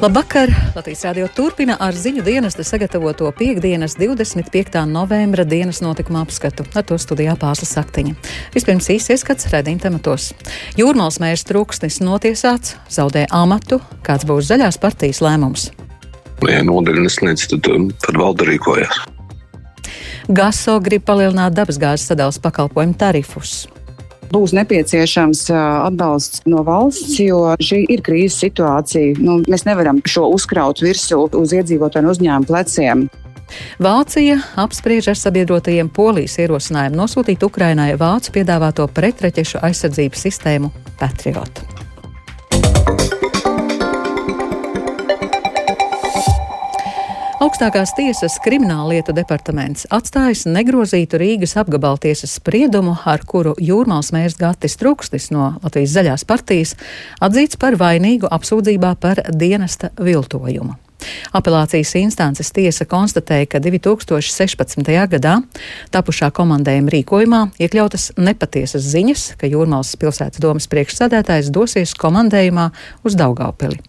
Labvakar! Latvijas Rādio turpina ar ziņu dienesta sagatavoto piekdienas 25. novembra dienas notikuma apskatu. Ar to studijā pārslas saktiņa. Vispirms īsi ieskats redzījuma tematos. Jūrmāls mērs trūksnis notiesāts, zaudē amatu, kāds būs zaļās partijas lēmums. Ja nodeļa nesniedz, tad, um, tad valde rīkojas. GASO grib palielināt dabasgāzes sadales pakalpojumu tarifus būs nepieciešams atbalsts no valsts, jo šī ir krīzes situācija. Nu, mēs nevaram šo uzkraut virsū uz iedzīvotāju un uzņēmumu pleciem. Vācija apspriež ar sabiedrotajiem polijas ierosinājumu nosūtīt Ukrainai vācu piedāvāto pretreķešu aizsardzības sistēmu Patriot. Augstākās tiesas krimināllietu departaments atstājis negrozītu Rīgas apgabaltiesas spriedumu, ar kuru jūrmāls mērs Gatis Trukstis no Latvijas zaļās partijas atzīts par vainīgu apsūdzībā par dienesta viltojumu. Apelācijas instances tiesa konstatēja, ka 2016. gadā tapušā komandējuma rīkojumā iekļautas nepatiesas ziņas, ka Jūrmālas pilsētas domas priekšsādētājs dosies komandējumā uz Daugaupili.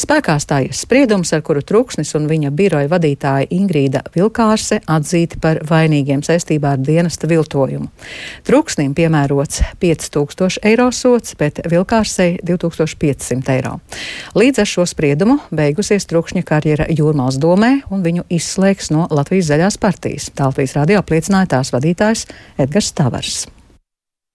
Spēkā stājies spriedums, ar kuru Truksnis un viņa biroja vadītāja Ingrīda Vilkārse atzīti par vainīgiem saistībā ar dienesta viltojumu. Truksnim piemērots 5000 eiro sots, bet Vilkārsei 2500 eiro. Līdz ar šo spriedumu beigusies Trukšņa karjera Jūrmāls domē un viņu izslēgs no Latvijas zaļās partijas. Tā Latvijas radio apliecināja tās vadītājs Edgars Tavars.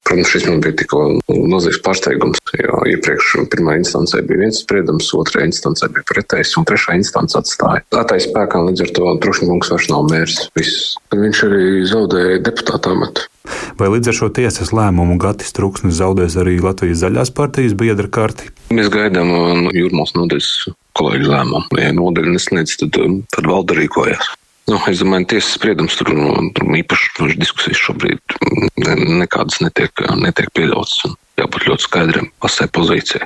Protams, šis man bija tik milzīgs pārsteigums, jo iepriekš pirmā instancē bija viens spriedums, otrā instancē bija pretējs, un trešā instance atstāja. Atais spēkā līdz ar to Trušņkungs vairs nav mērs. Viss. Viņš arī zaudēja deputāta amatu. Vai līdz ar šo tiesas lēmumu Gatis Truksnis zaudēs arī Latvijas zaļās partijas biedra karti? Mēs gaidām no Jūrmālas nodeļas kolēģi lēmumu. Ja nodeļa nesniedz, tad, tad valda rīkojas. Nu, es domāju, ka tiesas spriedums tur, nu, tur īpaši diskusijas šobrīd nekādas netiek, netiek pieļautas. Jābūt ļoti skaidram pasē pozīcijai.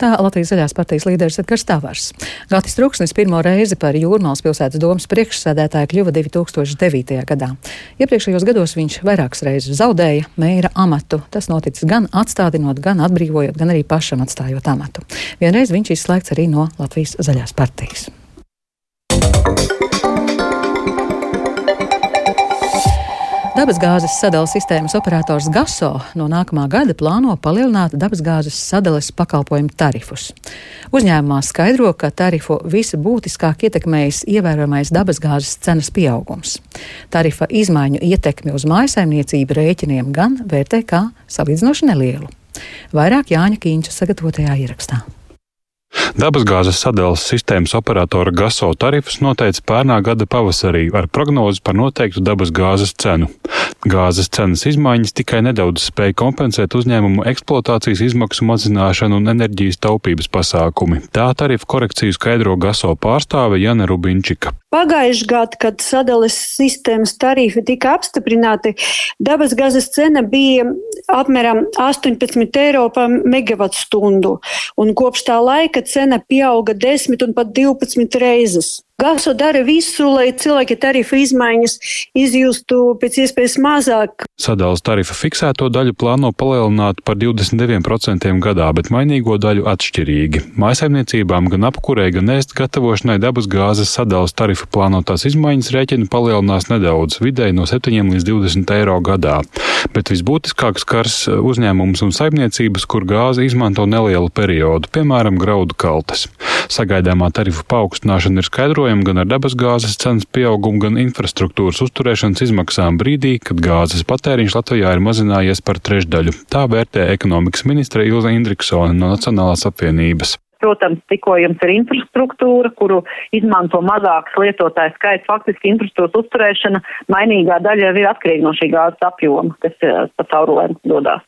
Tā Latvijas zaļās partijas līderis Edgars Tavars. Gatis Truksnis pirmo reizi par Jūrmālas pilsētas domas priekšsēdētāju kļuva 2009. gadā. Iepriekšējos gados viņš vairākas reizes zaudēja mēra amatu. Tas noticis gan atstādinot, gan atbrīvojot, gan arī pašam atstājot amatu. Vienreiz viņš izslēgts arī no Latvijas zaļās partijas. Dabasgāzes sadales sistēmas operators GASO no nākamā gada plāno palielināt dabasgāzes sadales pakalpojumu tarifus. Uzņēmumā skaidro, ka tarifu visbūtiskāk ietekmējis ievērojamais dabasgāzes cenas pieaugums. Tarifa izmaiņu ietekmi uz mājasaimniecību rēķiniem gan vērtē kā salīdzinoši nelielu. Vairāk Jāņa Kīņša sagatavotajā ierakstā. Dabasgāzes sadales sistēmas operatora GASO tarifus noteica pērnā gada pavasarī ar prognozi par noteiktu dabasgāzes cenu. Gāzes cenas izmaiņas tikai nedaudz spēja kompensēt uzņēmumu eksploatācijas izmaksu mazināšanu un enerģijas taupības pasākumi. Tā tarifu korekciju skaidro GASO pārstāve Jana Rubinčika. Pagājušajā gadā, kad sadales sistēmas tarifi tika apstiprināti, dabasgāzes cena bija apmēram 18 eiro par megawatu stundu, un kopš tā laika cena pieauga 10 un pat 12 reizes. Gaso dara visu, lai cilvēki tarifu izmaiņas izjustu pēc iespējas mazāk. Sadales tarifa fiksēto daļu plāno palielināt par 29% gadā, bet mainīgo daļu atšķirīgi. Mājasaimniecībām gan apkurē, gan ēst gatavošanai dabas gāzes sadales tarifa plānotās izmaiņas rēķina palielinās nedaudz, vidēji no 7 līdz 20 eiro gadā. Bet visbūtiskāks skars uzņēmums un saimniecības, kur gāzi izmanto nelielu periodu, piemēram, graudu kaltes. Sagaidāmā tarifu paaugstināšana ir skaidrojama vērojama gan ar dabasgāzes cenas pieaugumu, gan infrastruktūras uzturēšanas izmaksām brīdī, kad gāzes patēriņš Latvijā ir mazinājies par trešdaļu. Tā vērtē ekonomikas ministre Ilza Indriksone no Nacionālās apvienības. Protams, tikojums ir infrastruktūra, kuru izmanto mazāks lietotāju skaits. Faktiski infrastruktūras uzturēšana mainīgā daļa ir atkarīga no šī gāzes apjoma, kas eh, pa caurulēm dodās.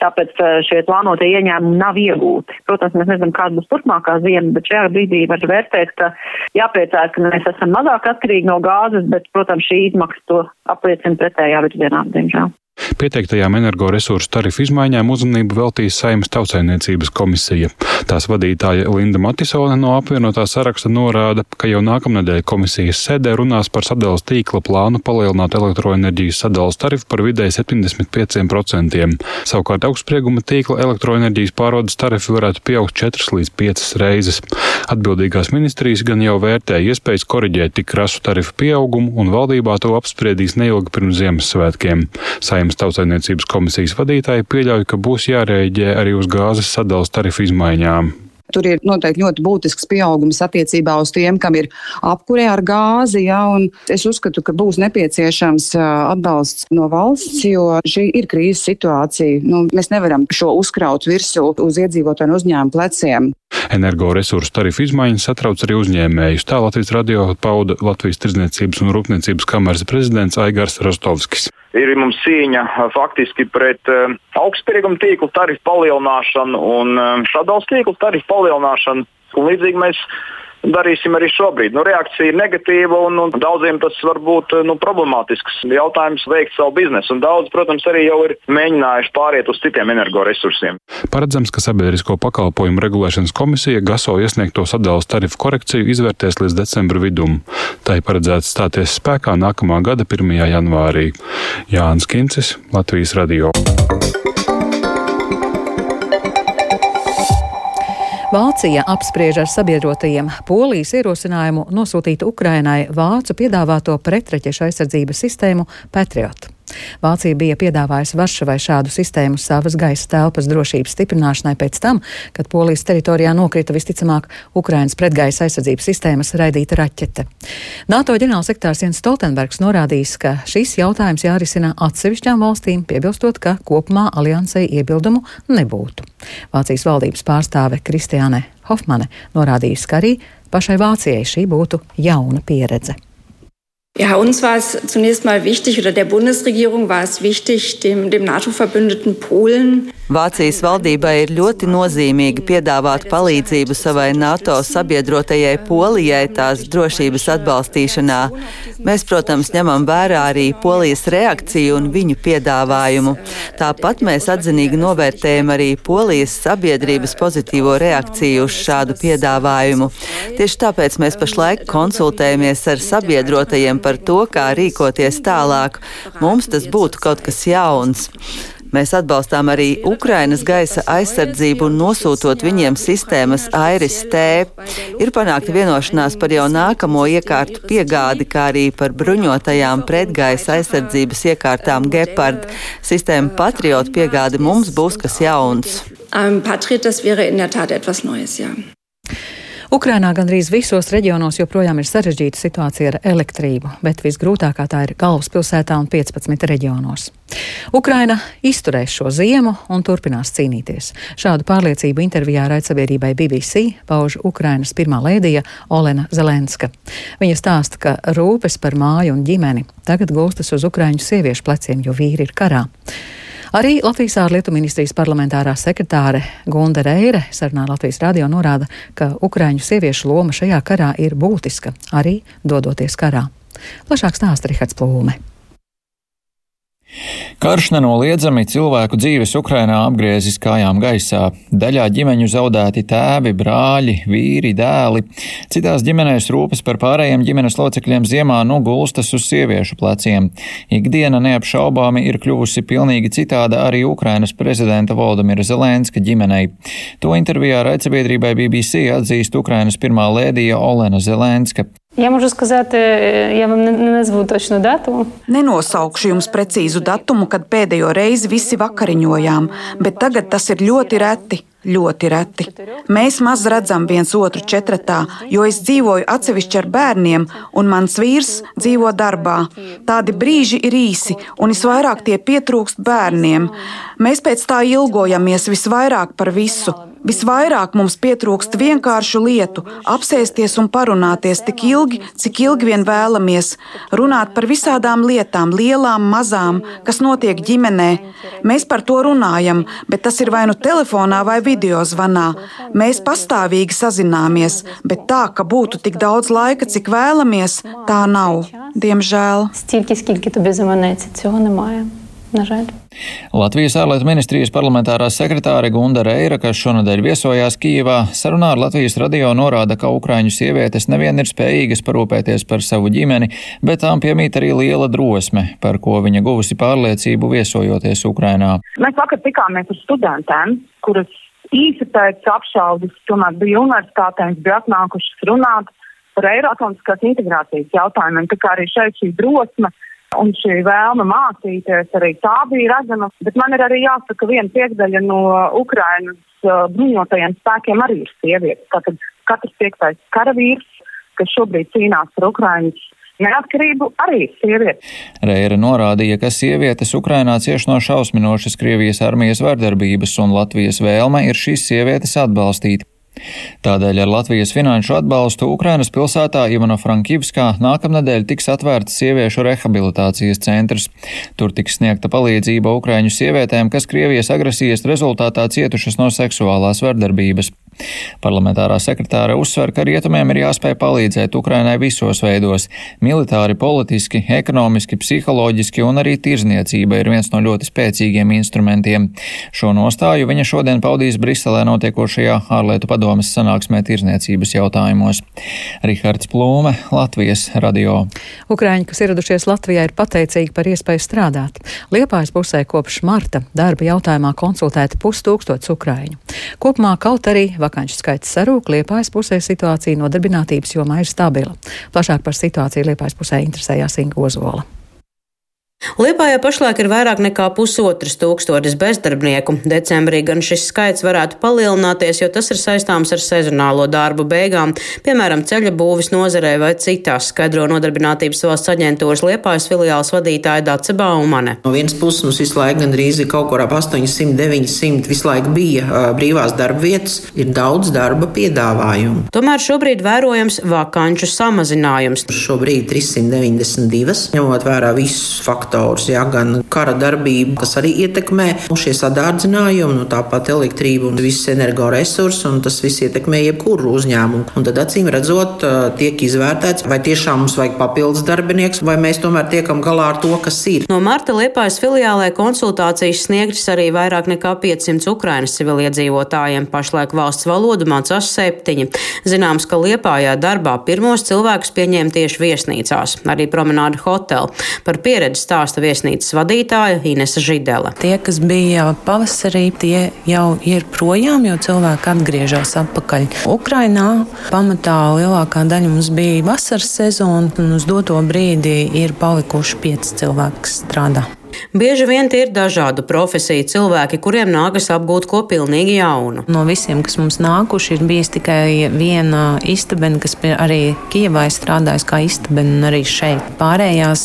Tāpēc eh, šie plānotie ieņēmumi nav iegūti. Protams, mēs nezinām, kāda būs turpmākā ziema, bet šajā brīdī var vērtēt, ka jāpriecājas, ka mēs esam mazāk atkarīgi no gāzes, bet, protams, šī izmaksa to apliecina pretējā virzienā, diemžēl. Pieteiktajām energoresursu tarifu izmaiņām uzmanību veltīs Saimas tautsainiecības komisija. Tās vadītāja Linda Matisone no apvienotā saraksta norāda, ka jau nākamnedēļ komisijas sēdē runās par sadales tīkla plānu palielināt elektroenerģijas sadales tarifu par vidēji 75%. Savukārt augstsprieguma tīkla elektroenerģijas pārvades tarifi varētu pieaugt 4 līdz 5 reizes. Atbildīgās ministrijas gan jau vērtē iespējas koriģēt tik krasu tarifu pieaugumu, un valdībā to apspriedīs neilgi pirms Ziemassvētkiem. Saimnes tautsainiecības komisijas vadītāji pieļauj, ka būs jārēģē arī uz gāzes sadalas tarifu izmaiņām. Tur ir noteikti ļoti būtisks pieaugums attiecībā uz tiem, kam ir apkurē ar gāzi. Ja, es uzskatu, ka būs nepieciešams atbalsts no valsts, jo šī ir krīzes situācija. Nu, mēs nevaram šo uzkraut virsū uz iedzīvotāju un uzņēmumu pleciem. Energoresursu tarifu izmaiņas satrauc arī uzņēmējus. Tā Latvijas radio pauda Latvijas Tirdzniecības un Rūpniecības kameras prezidents Aigars Rostovskis. Ir mums cīņa faktiski pret uh, augstsprieguma tīklu tarifu palielināšanu un uh, šādos tīklu tarifu palielināšanu. Un līdzīgi mēs darīsim arī šobrīd. Nu, reakcija ir negatīva un, un daudziem tas var būt nu, problemātisks jautājums veikt savu biznesu. Un daudz, protams, arī jau ir mēģinājuši pāriet uz citiem energoresursiem. Paredzams, ka Sabiedrisko pakalpojumu regulēšanas komisija GASO iesniegto sadalas tarifu korekciju izvērtēs līdz decembra vidum. Tā ir paredzēts stāties spēkā nākamā gada 1. janvārī. Jānis Kincis, Latvijas Radio. Vācija apspriež ar sabiedrotajiem Polijas ierosinājumu nosūtīt Ukrainai vācu piedāvāto pretreķešu aizsardzības sistēmu Patriot. Vācija bija piedāvājusi Varšavai šādu sistēmu savas gaisa telpas drošības stiprināšanai pēc tam, kad Polijas teritorijā nokrita visticamāk Ukrainas pretgaisa aizsardzības sistēmas raidīta raķete. NATO ģenerālsektārs Jens Stoltenbergs norādījis, ka šis jautājums jārisina atsevišķām valstīm, piebilstot, ka kopumā aliansei iebildumu nebūtu. Vācijas valdības pārstāve Kristiāne Hofmane norādījusi, ka arī pašai Vācijai šī būtu jauna pieredze. Ja, uns war es zunächst mal wichtig, oder der Bundesregierung war es wichtig, dem, dem NATO-Verbündeten Polen Vācijas valdībai ir ļoti nozīmīgi piedāvāt palīdzību savai NATO sabiedrotajai Polijai tās drošības atbalstīšanā. Mēs, protams, ņemam vērā arī Polijas reakciju un viņu piedāvājumu. Tāpat mēs atzinīgi novērtējam arī Polijas sabiedrības pozitīvo reakciju uz šādu piedāvājumu. Tieši tāpēc mēs pašlaik konsultējamies ar sabiedrotajiem par to, kā rīkoties tālāk. Mums tas būtu kaut kas jauns. Mēs atbalstām arī Ukrainas gaisa aizsardzību un nosūtot viņiem sistēmas Airis T. Ir panākta vienošanās par jau nākamo iekārtu piegādi, kā arī par bruņotajām pretgaisa aizsardzības iekārtām Gepard. Sistēma Patriot piegādi mums būs kas jauns. Um, Patriot, das wäre in der Tat etwas Neues, ja. Ukrainā gandrīz visos reģionos joprojām ir sarežģīta situācija ar elektrību, bet visgrūtākā tā ir galvaspilsētā un 15 reģionos. Ukraina izturēs šo ziemu un turpinās cīnīties. Šādu pārliecību intervijā raidsabiedrībai BBC pauž Ukrainas pirmā lēdija Olena Zelenska. Viņa stāsta, ka rūpes par māju un ģimeni tagad gulstas uz ukraiņu sieviešu pleciem, jo vīri ir karā. Arī Latvijas ārlietu ministrijas parlamentārā sekretāre Gunda Reire sarunā Latvijas radio norāda, ka Ukraiņu sieviešu loma šajā karā ir būtiska, arī dodoties karā. Plašāk stāsta Rihards Plūme. Karš nenoliedzami cilvēku dzīves Ukrainā apgriezis kājām gaisā. Daļā ģimeņu zaudēti tēvi, brāļi, vīri, dēli. Citās ģimenēs rūpes par pārējiem ģimenes locekļiem ziemā nu gulstas uz sieviešu pleciem. Ikdiena neapšaubāmi ir kļuvusi pilnīgi citāda arī Ukrainas prezidenta Valdemira Zelenska ģimenei. To intervijā raidsabiedrībai BBC atzīst Ukrainas pirmā lēdija Olena Zelenska. Я можу сказати, я вам не назву точну дату. Nenosaukšu jums precīzu datumu, kad pēdējo reizi visi vakariņojām, bet tagad tas ir ļoti reti. Ļoti reti. Mēs maz redzam viens otru četratā, jo es dzīvoju atsevišķi ar bērniem, un mans vīrs dzīvo darbā. Tādi brīži ir īsi, un visvairāk tie pietrūkst bērniem. Mēs pēc tā ilgojamies visvairāk par visu. Visvairāk mums pietrūkst vienkāršu lietu, apsēsties un parunāties tik ilgi, cik ilgi vien vēlamies, runāt par visādām lietām, lielām, mazām, kas notiek ģimenē. Mēs par to runājam, bet tas ir vai nu telefonā, vai video zvanā. Mēs pastāvīgi sazināmies, bet tā, ka būtu tik daudz laika, cik vēlamies, tā nav. Diemžēl. Stīvki, skilki tu bez manis, cīņa nemājam. Na žēl. Latvijas ārlietu ministrijas parlamentārā sekretāre Gunda Reira, kas šonadēļ viesojās Kīvā, sarunā ar Latvijas radio norāda, ka ukraiņu sievietes nevien ir spējīgas parūpēties par savu ģimeni, bet tām piemīt arī liela drosme, par ko viņa guvusi pārliecību viesojoties Ukrainā. Mēs vakar tikāmies ar studentēm, kuras īsi pēc apšaudas tomēr bija universitātē, viņas bija atnākušas runāt par Eiropas integrācijas jautājumiem, tā kā arī šeit šī drosme un šī vēlme mācīties arī tā bija redzama. Bet man ir arī jāsaka, ka viena piekdaļa no Ukrainas uh, bruņotajiem spēkiem arī ir sievietes. Tātad katrs piektais karavīrs, kas šobrīd cīnās par Ukrainas neatkarību arī sieviete. Reira norādīja, ka sievietes Ukrainā cieš no šausminošas Krievijas armijas vardarbības un Latvijas vēlme ir šīs sievietes atbalstīt. Tādēļ ar Latvijas finanšu atbalstu Ukrainas pilsētā Ivano-Frankivskā nākamnedēļ tiks atvērts sieviešu rehabilitācijas centrs. Tur tiks sniegta palīdzība Ukraiņu sievietēm, kas Krievijas agresijas rezultātā cietušas no seksuālās vardarbības. Parlamentārā sekretāra uzsver, ka rietumiem ir jāspēj palīdzēt Ukrainai visos veidos - militāri, politiski, ekonomiski, psiholoģiski un arī tirzniecība ir viens no ļoti spēcīgiem instrumentiem. Šo nostāju viņa šodien paudīs Briselē notiekošajā ārlietu padomas sanāksmē tirzniecības jautājumos. Rihards Plūme, Latvijas radio. Ukrāņi, kas ieradušies Latvijā, ir pateicīgi par iespēju strādāt. Liepājas pusē kopš marta darba jautājumā konsultēti pustūkstots ukrāņu. Kopumā kaut arī vakanču skaits sarūk, Liepājas pusē situācija nodarbinātības jomā ir stabila. Plašāk par situāciju Liepājas pusē interesējās Inga Ozola. Liepājā pašlaik ir vairāk nekā pusotras tūkstotis bezdarbnieku. Decembrī gan šis skaits varētu palielināties, jo tas ir saistāms ar sezonālo darbu beigām, piemēram, ceļa būvis nozarē vai citās, skaidro nodarbinātības valsts aģentūras Liepājas filiāls vadītāja Dace Baumane. No vienas puses mums visu laiku gandrīz ir kaut kur ap 800, 900 visu laiku bija brīvās darba vietas, ir daudz darba piedāvājumu. Tomēr šobrīd vērojams vakanču samazinājums. Šobrīd 392, ņemot vērā visus faktus faktors, ja, gan kara darbība, kas arī ietekmē šie sadārdzinājumi, nu, tāpat elektrība un viss energoresursi, un tas viss ietekmē jebkuru uzņēmumu. Un tad acīm redzot, tiek izvērtēts, vai tiešām mums vajag papildus darbinieks, vai mēs tomēr tiekam galā ar to, kas ir. No marta Liepājas filiālē konsultācijas sniegtas arī vairāk nekā 500 Ukrainas civiliedzīvotājiem. Pašlaik valsts valodu mācās septiņi. Zināms, ka Liepājā darbā pirmos cilvēkus pieņēma tieši viesnīcās, arī promenāda hotelu. Par pieredzi stāsta viesnīcas vadītāja Inese Židele. Tie, kas bija pavasarī, tie jau ir projām, jo cilvēki atgriežas atpakaļ Ukrainā. Pamatā lielākā daļa mums bija vasaras sezona, un uz doto brīdi ir palikuši pieci cilvēki, kas strādā. Bieži vien tie ir dažādu profesiju cilvēki, kuriem nākas apgūt ko pilnīgi jaunu. No visiem, kas mums nākuši, ir bijis tikai viena istabena, kas arī Kijavā strādājas kā istabena, un arī šeit. Pārējās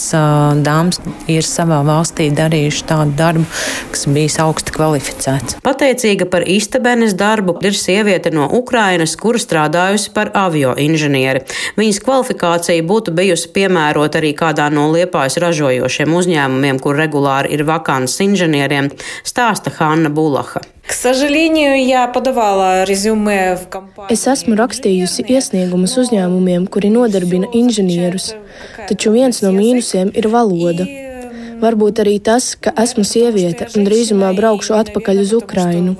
dāmas ir savā valstī darījuši tādu darbu, kas bijis augsti kvalificēts. Pateicīga par istabenes darbu ir sieviete no Ukrainas, kura strādājusi par avio inženieri. Viņas kvalifikācija būtu bijusi piemērota arī kādā no liepājas ražojošiem uzņēmumiem, kur regulāri regulāri ir vakants inženieriem, stāsta Hanna Bulaha. Es esmu rakstījusi iesniegumus uzņēmumiem, kuri nodarbina inženierus, taču viens no mīnusiem ir valoda. Varbūt arī tas, ka esmu sieviete un drīzumā braukšu atpakaļ uz Ukrainu.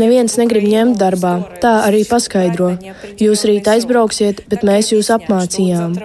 Neviens negrib ņemt darbā, tā arī paskaidro. Jūs rīt aizbrauksiet, bet mēs jūs apmācījām.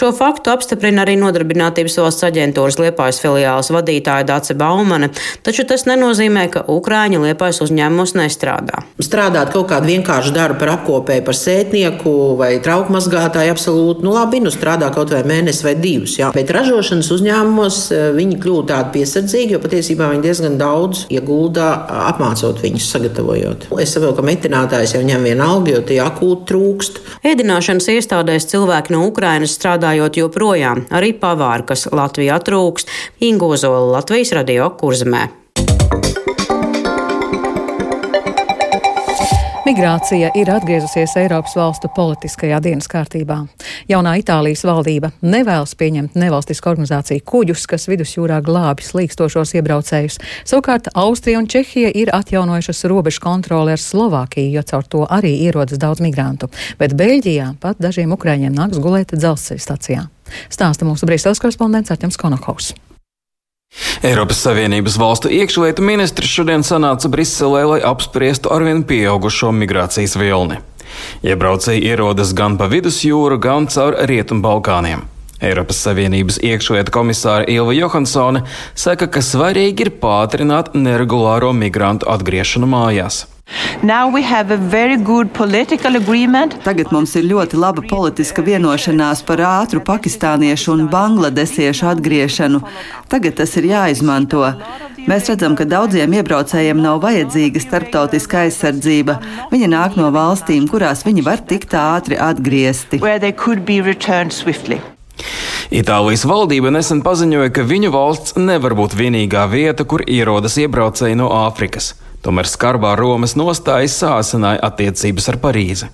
Šo faktu apstiprina arī Nodarbinātības valsts aģentūras Liepājas filiāls vadītāja Dāce Baumane, taču tas nenozīmē, ka Ukrāņi Liepājas uzņēmumos nestrādā. Strādāt kaut kādu vienkāršu darbu par apkopēju, par sētnieku vai trauku mazgātāju absolūti, nu labi, nu strādā kaut vai mēnesi vai divus, jā. bet ražot ražošanas uzņēmumos eh, viņi kļūst tādi piesardzīgi, jo patiesībā viņi diezgan daudz iegulda apmācot viņus, sagatavojot. Es saprotu, ka metinātājs jau ņem vienu algu, jo tie akūti trūkst. Ēdināšanas iestādēs cilvēki no Ukrainas strādājot joprojām, arī pavāri, kas Latvijā trūkst, Ingozola Latvijas radio kurzemē. Migrācija ir atgriezusies Eiropas valstu politiskajā dienas kārtībā. Jaunā Itālijas valdība nevēlas pieņemt nevalstisku organizāciju kuģus, kas vidusjūrā glābi slīkstošos iebraucējus. Savukārt Austrija un Čehija ir atjaunojušas robežu kontroli ar Slovākiju, jo caur to arī ierodas daudz migrantu. Bet Beļģijā pat dažiem ukrāņiem nāks gulēt dzelzceļa stacijā. Stāsta mūsu Brīseles korespondents Arķems Konokovs. Eiropas Savienības valstu iekšlietu ministri šodien sanāca Briselē, lai apspriestu arvien pieaugušo migrācijas vilni. Iebraucēji ierodas gan pa vidusjūru, gan caur Rietumbalkāniem. Eiropas Savienības iekšlietu komisāra Ilva Johansone saka, ka svarīgi ir pātrināt neregulāro migrantu atgriešanu mājās. Tagad mums ir ļoti laba politiska vienošanās par ātru pakistāniešu un bangladesiešu atgriešanu. Tagad tas ir jāizmanto. Mēs redzam, ka daudziem iebraucējiem nav vajadzīga starptautiska aizsardzība. Viņi nāk no valstīm, kurās viņi var tikt ātri atgriezti. Itālijas valdība nesen paziņoja, ka viņu valsts nevar būt vienīgā vieta, kur ierodas iebraucēji no Āfrikas. Tomēr skarbā Romas nostāja sāsināja attiecības ar Parīzi.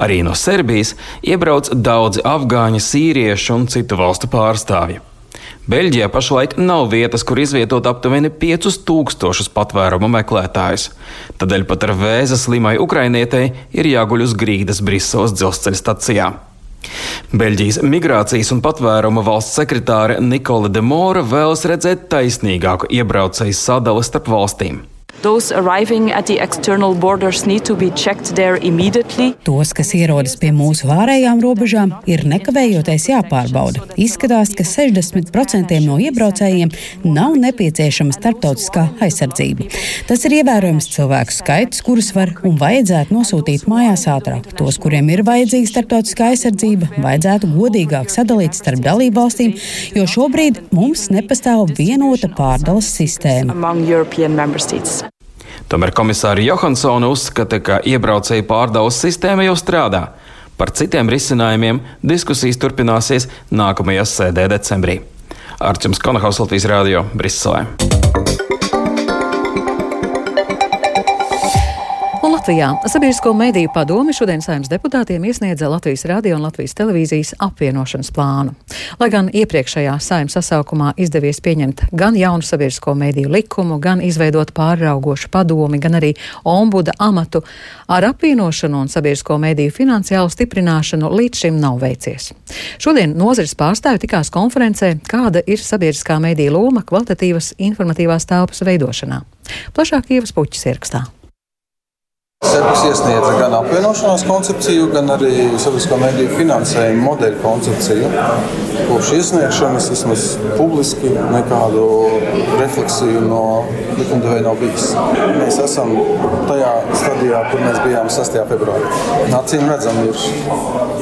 Arī no Serbijas iebrauc daudzi afgāņi, sīrieši un citu valstu pārstāvji. Beļģijā pašlaik nav vietas, kur izvietot aptuveni 5000 patvērumu meklētājus. Tādēļ pat ar vēza slimai ukrainietei ir jāguļ uz grīdas Briseles dzelzceļa stacijā. Beļģijas migrācijas un patvērumu valsts sekretāre Nikola de Mora vēlas redzēt taisnīgāku iebraucēju sadali starp valstīm. Tos, kas ierodas pie mūsu ārējām robežām, ir nekavējoties jāpārbauda. Izskatās, ka 60% no iebraucējiem nav nepieciešama starptautiskā aizsardzība. Tas ir ievērojams cilvēku skaits, kurus var un vajadzētu nosūtīt mājās ātrāk. Tos, kuriem ir vajadzīga starptautiskā aizsardzība, vajadzētu godīgāk sadalīt starp dalību valstīm, jo šobrīd mums nepastāv vienota pārdales sistēma. Tomēr komisāra Johansona uzskata, ka iebraucēju pārdales sistēma jau strādā. Par citiem risinājumiem diskusijas turpināsies nākamajā sēdē decembrī. Arčuns Konahaus Latvijas Rādio Briselē. Latvijā Sabiedrisko mediju padomi šodien saimnes deputātiem iesniedza Latvijas radio un Latvijas televīzijas apvienošanas plānu. Lai gan iepriekšējā saimnes sasaukumā izdevies pieņemt gan jaunu sabiedrisko mediju likumu, gan izveidot pārraugošu padomi, gan arī ombuda amatu, ar apvienošanu un sabiedrisko mediju finansiālu stiprināšanu līdz šim nav veicies. Šodien nozares pārstāvi tikās konferencē, kāda ir sabiedriskā mediju loma kvalitatīvas informatīvās telpas veidošanā. Plašāk ievas puķis ierakstā. Servis iesniedza gan apvienošanās koncepciju, gan arī sabiedriskā mediju finansējuma modeļu koncepciju. Kopš iesniegšanas vismaz publiski nekādu refleksiju no likumdevēja nav bijis. Mēs esam tajā stadijā, kur mēs bijām 6. februārī. Acīm redzam, ir,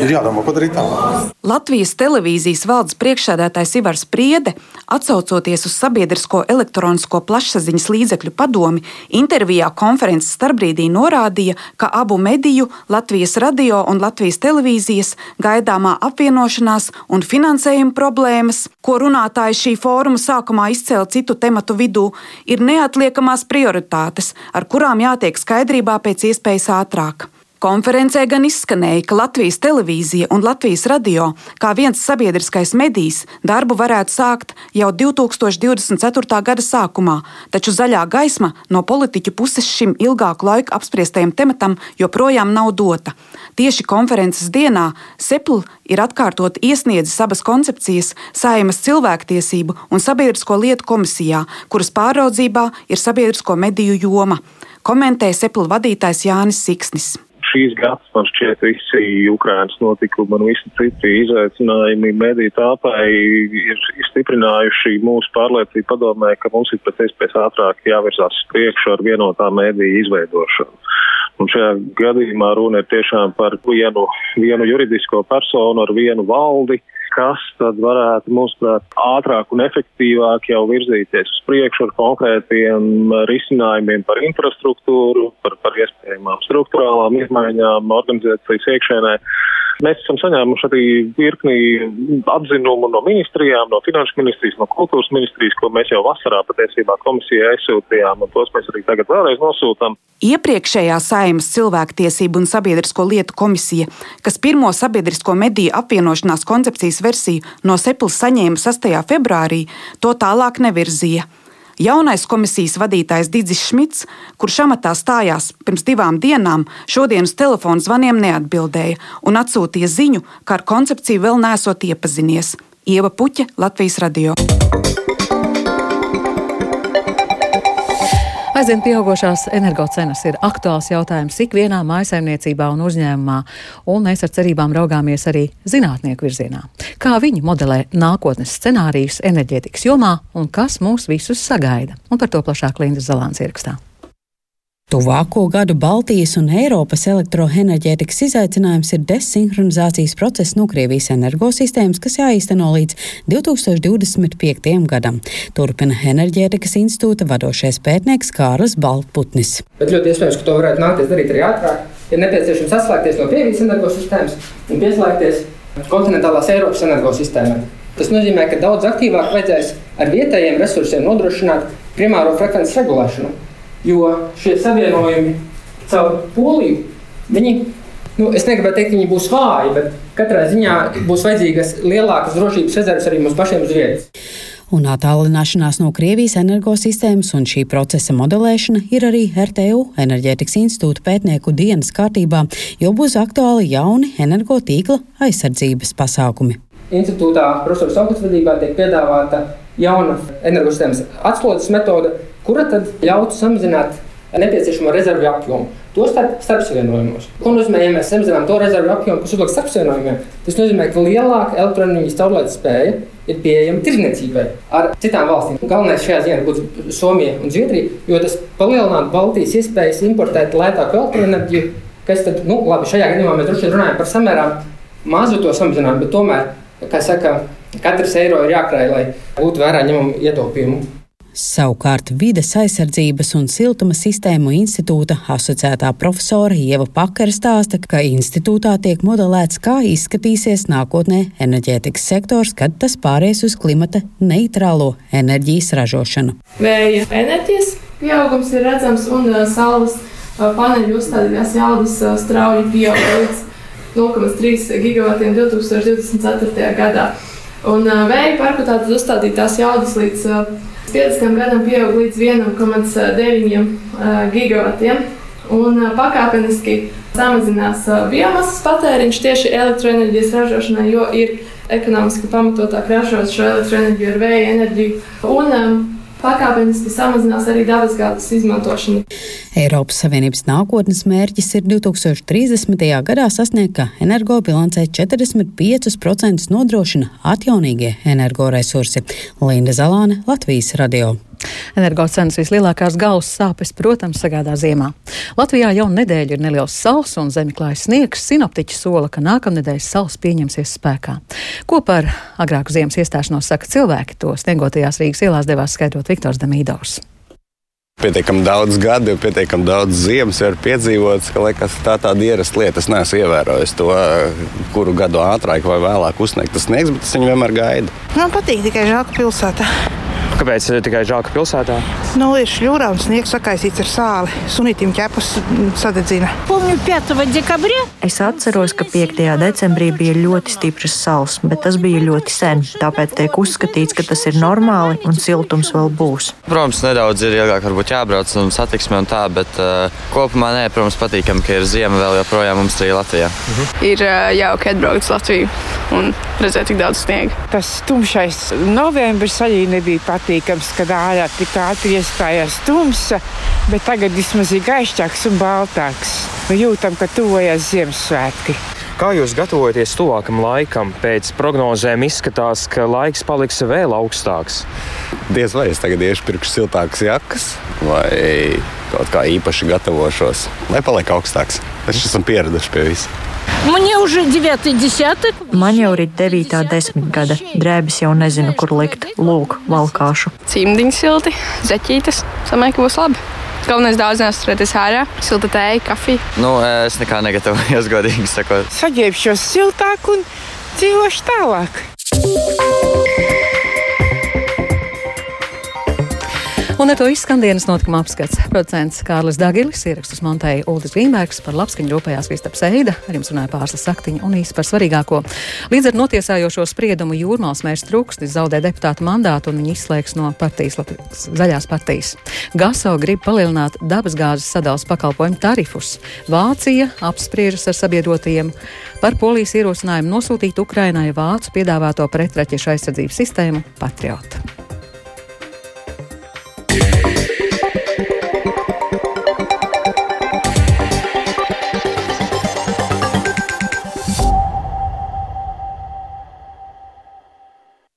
ir jādomā, ko darīt tālāk. Latvijas televīzijas valdes priekšsēdētājs Ivars Priede, atsaucoties uz sabiedrisko elektronisko plašsaziņas līdzekļu padomi, intervijā konferences starpbrīdī norādīja, norādīja, ka abu mediju, Latvijas radio un Latvijas televīzijas gaidāmā apvienošanās un finansējuma problēmas, ko runātāji šī fóruma sākumā izcēla citu tematu vidū, ir neatliekamās prioritātes, ar kurām jātiek skaidrībā pēc iespējas ātrāk. Konferencē gan izskanēja, ka Latvijas televīzija un Latvijas radio, kā viens sabiedriskais medijs, darbu varētu sākt jau 2024. gada sākumā, taču zaļā gaisma no politiķu puses šim ilgāku laiku apspriestajam tematam joprojām nav dota. Tieši konferences dienā Sepl ir atkārtot iesniedzis abas koncepcijas Saimas cilvēktiesību un sabiedrisko lietu komisijā, kuras pāraudzībā ir sabiedrisko mediju joma, komentē Sepl vadītājs Jānis Siksnis šīs gads man šķiet visi Ukrainas notikumi un visi citi izaicinājumi mediju tāpai ir stiprinājuši mūsu pārliecību padomē, ka mums ir pēc iespējas ātrāk jāvirzās priekšu ar vienotā mediju izveidošanu. Un šajā gadījumā runa ir tiešām par vienu, vienu juridisko personu ar vienu valdi, kas tad varētu, mūsuprāt, ātrāk un efektīvāk jau virzīties uz priekšu ar konkrētiem risinājumiem par infrastruktūru, par, par iespējamām struktūrālām izmaiņām organizācijas iekšēnē. Mēs esam saņēmuši arī virkni atzinumu no ministrijām, no finanšu ministrijas, no kultūras ministrijas, ko mēs jau vasarā patiesībā komisijai aizsūtījām, un tos mēs arī tagad vēlreiz nosūtām. Iepriekšējā Saimas cilvēktiesību un sabiedrisko lietu komisija, kas pirmo sabiedrisko mediju apvienošanās koncepcijas versiju no Sepils saņēma 6. februārī, to tālāk nevirzīja. Jaunais komisijas vadītājs Digis Šmits, kurš amatā stājās pirms divām dienām, šodien uz telefona zvaniem neatbildēja un atsūtīja ziņu, ka ar koncepciju vēl nesot iepazinies. Ieva Puķa, Latvijas radio. Aizvien pieaugušās energocenas ir aktuāls jautājums ikvienā mājsaimniecībā un uzņēmumā, un mēs ar cerībām raugāmies arī zinātnieku virzienā. Kā viņi modelē nākotnes scenārijus enerģētikas jomā un kas mūs visus sagaida? Un par to plašāk Linda Zalāns ierakstā. Tuvāko gadu Baltijas un Eiropas elektroenerģētikas izaicinājums ir desinhronizācijas process no Krievijas energosistēmas, kas jāīsteno līdz 2025. gadam. Turpina enerģētikas institūta vadošais pētnieks Kārlis Baltputnis. Bet ļoti iespējams, ka to varētu nākties darīt arī ātrāk. Ir nepieciešams atslēgties no Krievijas energosistēmas un pieslēgties kontinentālās Eiropas energosistēmai. Tas nozīmē, ka daudz aktīvāk vajadzēs ar vietējiem resursiem nodrošināt primāro frekvences regulēšanu Jo šie savienojumi caur poliju, viņi, nu, es negribu teikt, viņi būs vāji, bet katrā ziņā būs vajadzīgas lielākas drošības rezerves arī mums pašiem uz vietas. Un attālināšanās no Krievijas energosistēmas un šī procesa modelēšana ir arī RTU enerģētikas institūta pētnieku dienas kārtībā, jo būs aktuāli jauni energotīkla aizsardzības pasākumi. Institūtā profesora Saukas vadībā tiek piedāvāta jauna energosistēmas atslodzes metode, kura tad ļautu samazināt nepieciešamo rezervju apjomu. To starp starpsavienojumos. Ko nozīmē, ja mēs samazinām to rezervju apjomu, kas uzliek starpsavienojumiem? Tas nozīmē, ka lielāka elektroenerģijas caurlaides spēja ir pieejama tirdzniecībai ar citām valstīm. Galvenais šajā ziņā būtu Somija un Zviedrija, jo tas palielinātu Baltijas iespējas importēt lētāku elektroenerģiju, kas tad, nu, labi, šajā gadījumā mēs droši vien runājam par samērā mazu to samazinājumu, bet tomēr, kā saka, katrs eiro ir jākrāj, lai būtu vērā ņemama ietaupījumu. Savukārt Vides aizsardzības un siltuma sistēmu institūta asociētā profesora Ieva Pakara stāsta, ka institūtā tiek modelēts, kā izskatīsies nākotnē enerģētikas sektors, kad tas pāries uz klimata neitrālo enerģijas ražošanu. Vēja enerģijas pieaugums ir redzams un uh, saules uh, paneļu uzstādītās jaudas uh, strauji pieaug līdz 0,3 gigavatiem 2024. gadā. Un vēja parku tātad uzstādītās jaudas līdz 50 gadam pieaug līdz 1,9 gigavatiem. Un pakāpeniski samazinās biomasas patēriņš tieši elektroenerģijas ražošanai, jo ir ekonomiski pamatotāk ražot šo elektroenerģiju ar vēja enerģiju. Un, Pakāpeniski samazinās arī dabasgāzes izmantošana. Eiropas Savienības nākotnes mērķis ir 2030. gadā sasniegt, ka energobilancē 45% nodrošina atjaunīgie energoresursi. Linda Zalāne, Latvijas radio. Energocenas vislielākās galvas sāpes, protams, sagādā ziemā. Latvijā jau nedēļu ir neliels sals un zemiklājas sniegs. Sinoptiķi sola, ka nākamnedēļ sals pieņemsies spēkā. Ko par agrāku ziemas iestāšanos saka cilvēki, to sniegotajās Rīgas ielās devās skaidrot Viktors Damīdovs. Pietiekami daudz gadu, pietiekami daudz ziemas ir piedzīvots, ka liekas, tā ir tāda ierasta lieta. Es neesmu ievērojis to, kuru gadu ātrāk vai vēlāk uzsniegt tas sniegs, bet es viņu vienmēr gaidu. Man patīk tikai žēl, ka pilsētā. Kāpēc tikai žēl, ka pilsētā? Nu, ir šļūrā un sniegs sakaisīts ar sāli. Sunītim ķepus sadedzina. Es atceros, ka 5. decembrī bija ļoti stiprs sals, bet tas bija ļoti sen. Tāpēc tiek uzskatīts, ka tas ir normāli un siltums vēl būs. Protams, nedaudz ir ilgāk varbūt jābrauc un satiksme un tā, bet uh, kopumā nē, protams, patīkami, ka ir ziema vēl joprojām mums arī Latvijā. Mhm. Ir uh, jauki atbraukt uz Latviju un redzēt tik daudz sniega. Tas tumšais novembris arī nebija patīkams, kad ārā tik ātri iestājās tumsa, bet tagad vismaz ir gaišāks un baltāks. Mēs jūtam, ka tuvojas Ziemassvētki. Kā jūs gatavojaties tuvākam laikam? Pēc prognozēm izskatās, ka laiks paliks vēl augstāks. Diez vai es tagad iešu pirkšu siltākas jakas, vai kaut kā īpaši gatavošos, lai paliek augstāks. Es esmu pieraduši pie visa. Man jau ir 90. Man jau ir 9. desmitgade. Drēbes jau nezinu, kur likt. Lūk, valkāšu. Cimdiņa silti, zeķītes. Samēr, ka būs labi. Galvenais daudz neuzturēties ārā, silta tēja, kafija. Nu, es nekā negatavojos, godīgi sakot. Saģērbšos siltāk un dzīvošu tālāk. Un ar to izskan dienas notikuma apskats. Producents Kārlis Dagilis ierakstus montēja Uldis Grīmbergs par labskaņu rūpējās Kristaps Eida, ar jums runāja pārslas saktiņa un īsi par svarīgāko. Līdz ar notiesājošo spriedumu jūrmāls mērs trūkstis zaudē deputātu mandātu un viņu izslēgs no partijas, zaļās partijas. Gaso grib palielināt dabasgāzes sadalas pakalpojumu tarifus. Vācija apspriežas ar sabiedrotajiem par polijas ierosinājumu nosūtīt Ukrainai vācu piedāvāto pretraķešu aizsardzības sistēmu Patriot.